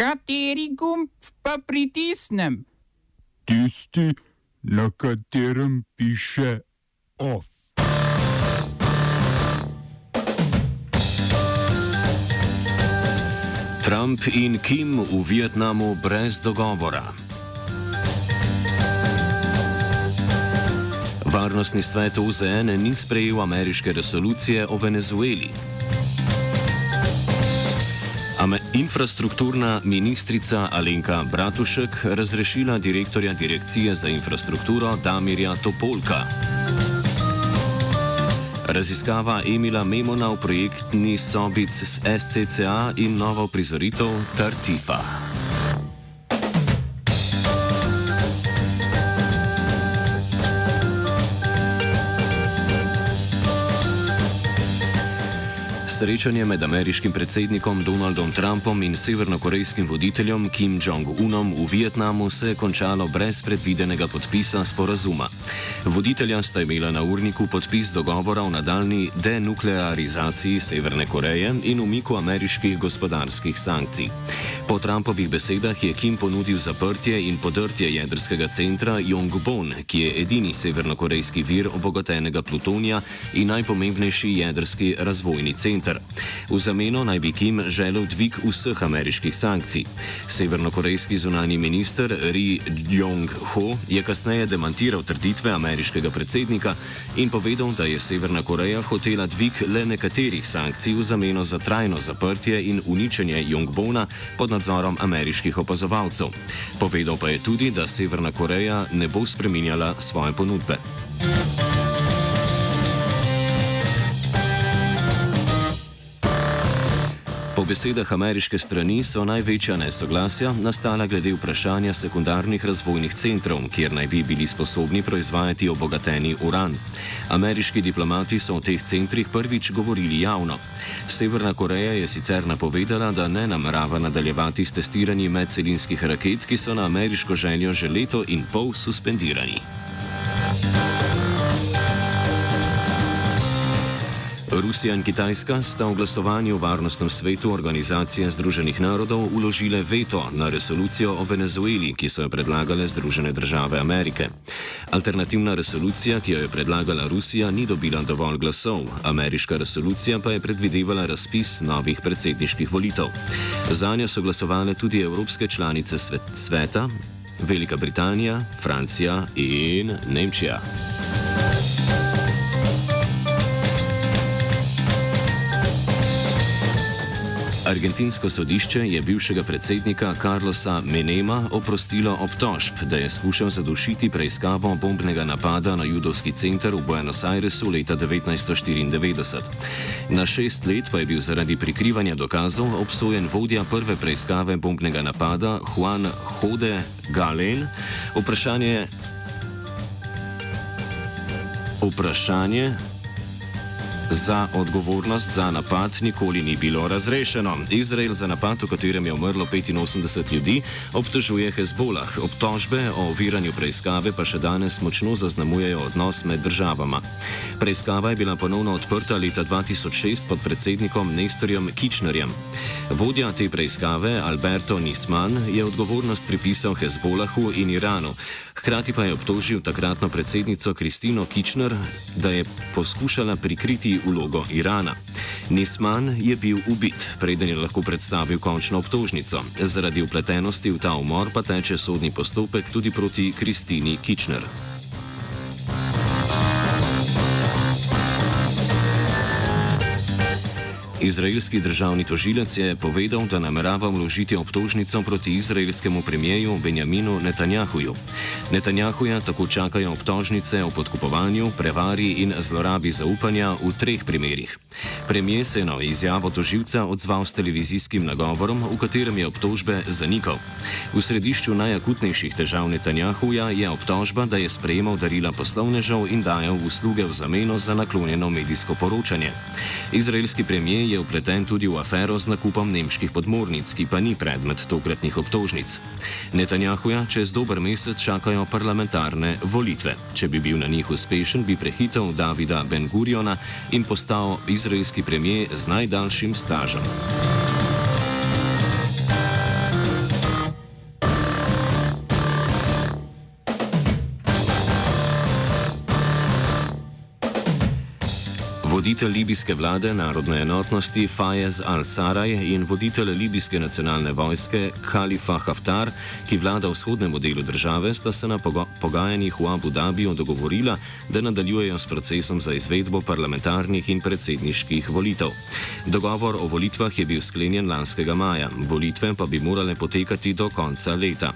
Kateri gumb pa pritisnem? Tisti, na katerem piše OF. Trump in Kim v Vietnamu brez dogovora. Varnostni svet OZN ni sprejel ameriške resolucije o Venezueli. Infrastrukturna ministrica Alenka Bratušek razrešila direktorja Direkcije za infrastrukturo Damirja Topolka. Raziskava Emila Memona v projektni sobi SCCA in novo prizoritev Tartifa. Srečanje med ameriškim predsednikom Donaldom Trumpom in severnokorejskim voditeljem Kim Jong-unom v Vietnamu se je končalo brez predvidenega podpisa sporazuma. Voditelja sta imela na urniku podpis dogovora o nadaljni denuklearizaciji Severne Koreje in umiku ameriških gospodarskih sankcij. Po Trumpovih besedah je Kim ponudil zaprtje in podrtje jedrskega centra Yongbon, ki je edini severnokorejski vir obogatenega plutonija in najpomembnejši jedrski razvojni center center. V zameno naj bi Kim želel dvig vseh ameriških sankcij. Severnokorejski zunani minister Ri Jong-ho je kasneje demantiral trditve ameriškega predsednika in povedal, da je Severna Koreja hotela dvig le nekaterih sankcij v zameno za trajno zaprtje in uničenje Jongbona pod nadzorom ameriških opazovalcev. Povedal pa je tudi, da Severna Koreja ne bo spreminjala svoje ponudbe. Po besedah ameriške strani so največja nesoglasja nastala glede vprašanja sekundarnih razvojnih centrov, kjer naj bi bili sposobni proizvajati obogateni uran. Ameriški diplomati so o teh centrih prvič govorili javno. Severna Koreja je sicer napovedala, da ne namerava nadaljevati s testiranjem medcelinskih raket, ki so na ameriško željo že leto in pol suspendirani. Rusija in Kitajska sta v glasovanju v Varnostnem svetu Organizacije Združenih narodov uložile veto na resolucijo o Venezueli, ki so jo predlagale Združene države Amerike. Alternativna resolucija, ki jo je predlagala Rusija, ni dobila dovolj glasov, ameriška resolucija pa je predvidevala razpis novih predsedniških volitev. Za njo so glasovale tudi evropske članice svet sveta, Velika Britanija, Francija in Nemčija. Argentinsko sodišče je bivšega predsednika Carlosa Menema oprostilo obtožb, da je skušal zadušiti preiskavo bombnega napada na judovski center v Buenos Airesu leta 1994. Na šest let pa je bil zaradi prikrivanja dokazov obsojen vodja prve preiskave bombnega napada Juan Jode Galen. Vprašanje. Vprašanje za odgovornost za napad nikoli ni bilo razrešeno. Izrael za napad, v katerem je umrlo 85 ljudi, obtožuje Hezbolah. Obtožbe o oviranju preiskave pa še danes močno zaznamujejo odnos med državama. Preiskava je bila ponovno odprta leta 2006 pod predsednikom Nestorjem Kičnerjem. Vodja te preiskave, Alberto Nisman, je odgovornost pripisal Hezbolahu in Iranu. Hkrati pa je obtožil takratno predsednico Kristino Kičner, da je poskušala prikriti vlogo Irana. Nisman je bil ubit, preden je lahko predstavil končno obtožnico. Zaradi upletenosti v ta umor pa teče sodni postopek tudi proti Kristini Kičner. Izraelski državni tožilec je povedal, da namerava vložiti obtožnico proti izraelskemu premijeju Benjaminu Netanjahuju. Netanjahuja tako čakajo obtožnice o podkupovanju, prevari in zlorabi zaupanja v treh primerih. Premijer se je na izjavo tožilca odzval s televizijskim nagovorom, v katerem je obtožbe zanikal. V središču najakutnejših težav Netanjahuja je obtožba, da je sprejemal darila poslovnežev in dajal usluge v zameno za naklonjeno medijsko poročanje. Izraelski premijer je upleten tudi v afero z nakupom nemških podmornic, ki pa ni predmet tokratnih obtožnic. Netanjahuja čez dober mesec čakajo parlamentarne volitve. Če bi bil na njih uspešen, bi prehitel Davida Ben-Guriona in postal izraelski premijer z najdaljšim stažem. Voditelj libijske vlade narodne enotnosti Fayez al-Saraj in voditelj libijske nacionalne vojske Khalifa Haftar, ki vlada vzhodnemu delu države, sta se na pogajanjih v Abu Dhabiju dogovorila, da nadaljujejo s procesom za izvedbo parlamentarnih in predsedniških volitev. Dogovor o volitvah je bil sklenjen lanskega maja, volitve pa bi morale potekati do konca leta.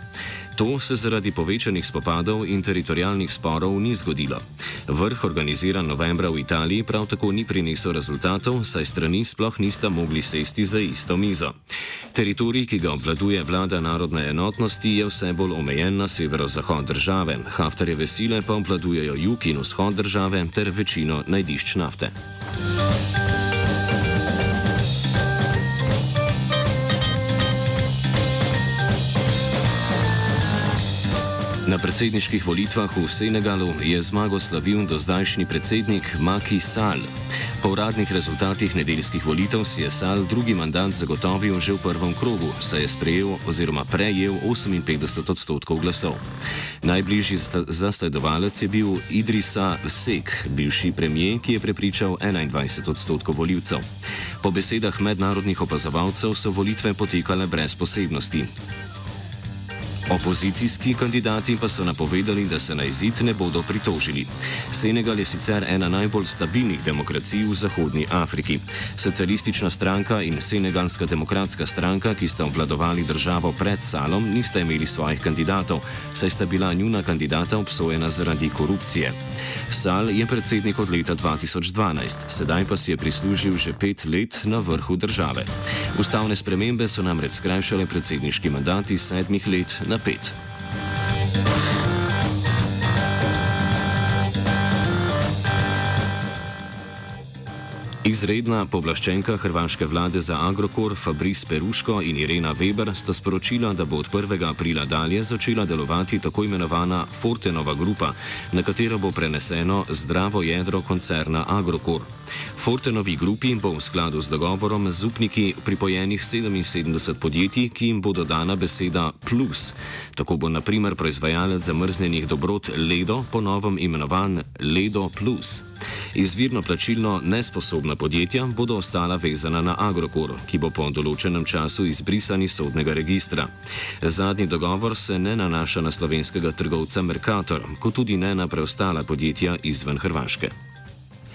To se zaradi povečanih spopadov in teritorijalnih sporov ni zgodilo. Vrh organiziran novembra v Italiji prav tako ni prinesel rezultatov, saj strani sploh nista mogli sesti za isto mizo. Teritorij, ki ga obvladuje vlada narodne enotnosti, je vse bolj omejen na severozahod države, Haftarjeve sile pa obvladujejo jug in vzhod države ter večino najdišč nafte. Na predsedniških volitvah v Senegalu je zmago slavil dozdajšnji predsednik Maki Sall. Po uradnih rezultatih nedeljskih volitev si je Sall drugi mandat zagotovil že v prvem krogu, saj je sprejel oziroma prejel 58 odstotkov glasov. Najbližji zasledovalec je bil Idrisa Sek, bivši premijer, ki je prepričal 21 odstotkov voljivcev. Po besedah mednarodnih opazovalcev so volitve potekale brez posebnosti. Opozicijski kandidati pa so napovedali, da se na izid ne bodo pritožili. Senegal je sicer ena najbolj stabilnih demokracij v Zahodnji Afriki. Socialistična stranka in Senegalska demokratska stranka, ki sta obvladovali državo pred Salom, nista imeli svojih kandidatov, saj sta bila njuna kandidata obsojena zaradi korupcije. Sal je predsednik od leta 2012, sedaj pa si je prislužil že pet let na vrhu države. Ustavne spremembe so namreč skrajšale predsedniški mandat iz sedmih let na pet. Izredna povlaščenka hrvaške vlade za Agrokor Fabris Peruško in Irena Weber sta sporočila, da bo od 1. aprila dalje začela delovati tako imenovana Fortenova grupa, na katero bo preneseno zdravo jedro koncerna Agrokor. Fortenovi grupi bo v skladu z dogovorom z upniki pripojenih 77 podjetij, ki jim bo dodana beseda plus. Tako bo naprimer proizvajalec zamrznjenih dobrot Ledo ponovem imenovan Ledo Plus. Izvirno plačilno nesposobna podjetja bodo ostala vezana na Agrokor, ki bo po določenem času izbrisan iz sodnega registra. Zadnji dogovor se ne nanaša na slovenskega trgovca Mercator, kot tudi ne na preostala podjetja izven Hrvaške.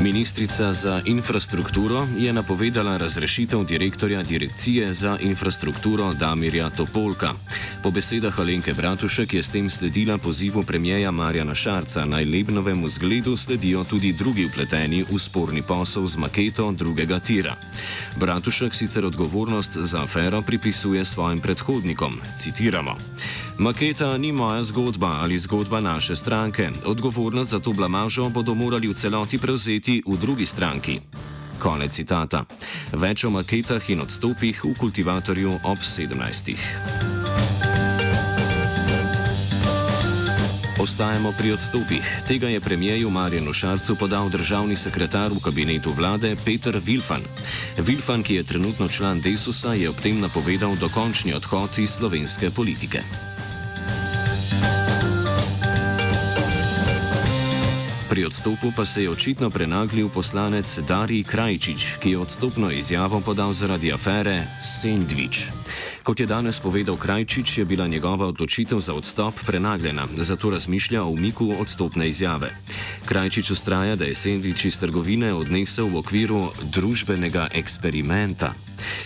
Ministrica za infrastrukturo je napovedala razrešitev direktorja Direkcije za infrastrukturo Damirja Topolka. Po besedah Alenke Bratušek je s tem sledila pozivu premijeja Marjana Šarca naj Lebnovemu zgledu sledijo tudi drugi upleteni v sporni posel z maketo drugega tira. Bratušek sicer odgovornost za afero pripisuje svojim predhodnikom. Citiramo. Maketa ni moja zgodba ali zgodba naše stranke. Odgovornost za to blamažo bodo morali v celoti prevzeti v drugi stranki. Konec citata. Več o maketah in odstopih v kultivatorju ob 17. Ostajamo pri odstopih. Tega je premijeju Marjenu Šarcu podal državni sekretar v kabinetu vlade Peter Vilfan. Vilfan, ki je trenutno član Desusa, je ob tem napovedal dokončni odhod iz slovenske politike. Pri odstopu pa se je očitno prenaglil poslanec Dari Krajčič, ki je odstopno izjavo podal zaradi afere Sandwich. Kot je danes povedal Krajčič, je bila njegova odločitev za odstop prenagljena, zato razmišlja o umiku odstopne izjave. Krajčič ustraja, da je Sandwich iz trgovine odnesel v okviru družbenega eksperimenta.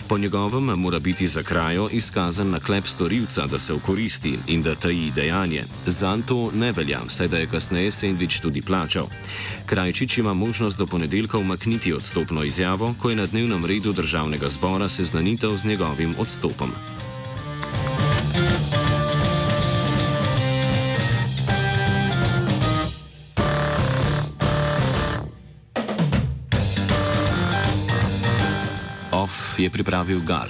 Po njegovem mora biti za krajo izkazan naklep storilca, da se okoristi in da taji dejanje. Zan to ne velja, saj da je kasneje Sandvič tudi plačal. Krajčič ima možnost do ponedeljka umakniti odstopno izjavo, ko je na dnevnem redu državnega zbora seznanitev z njegovim odstopom. Je pripravil Gal.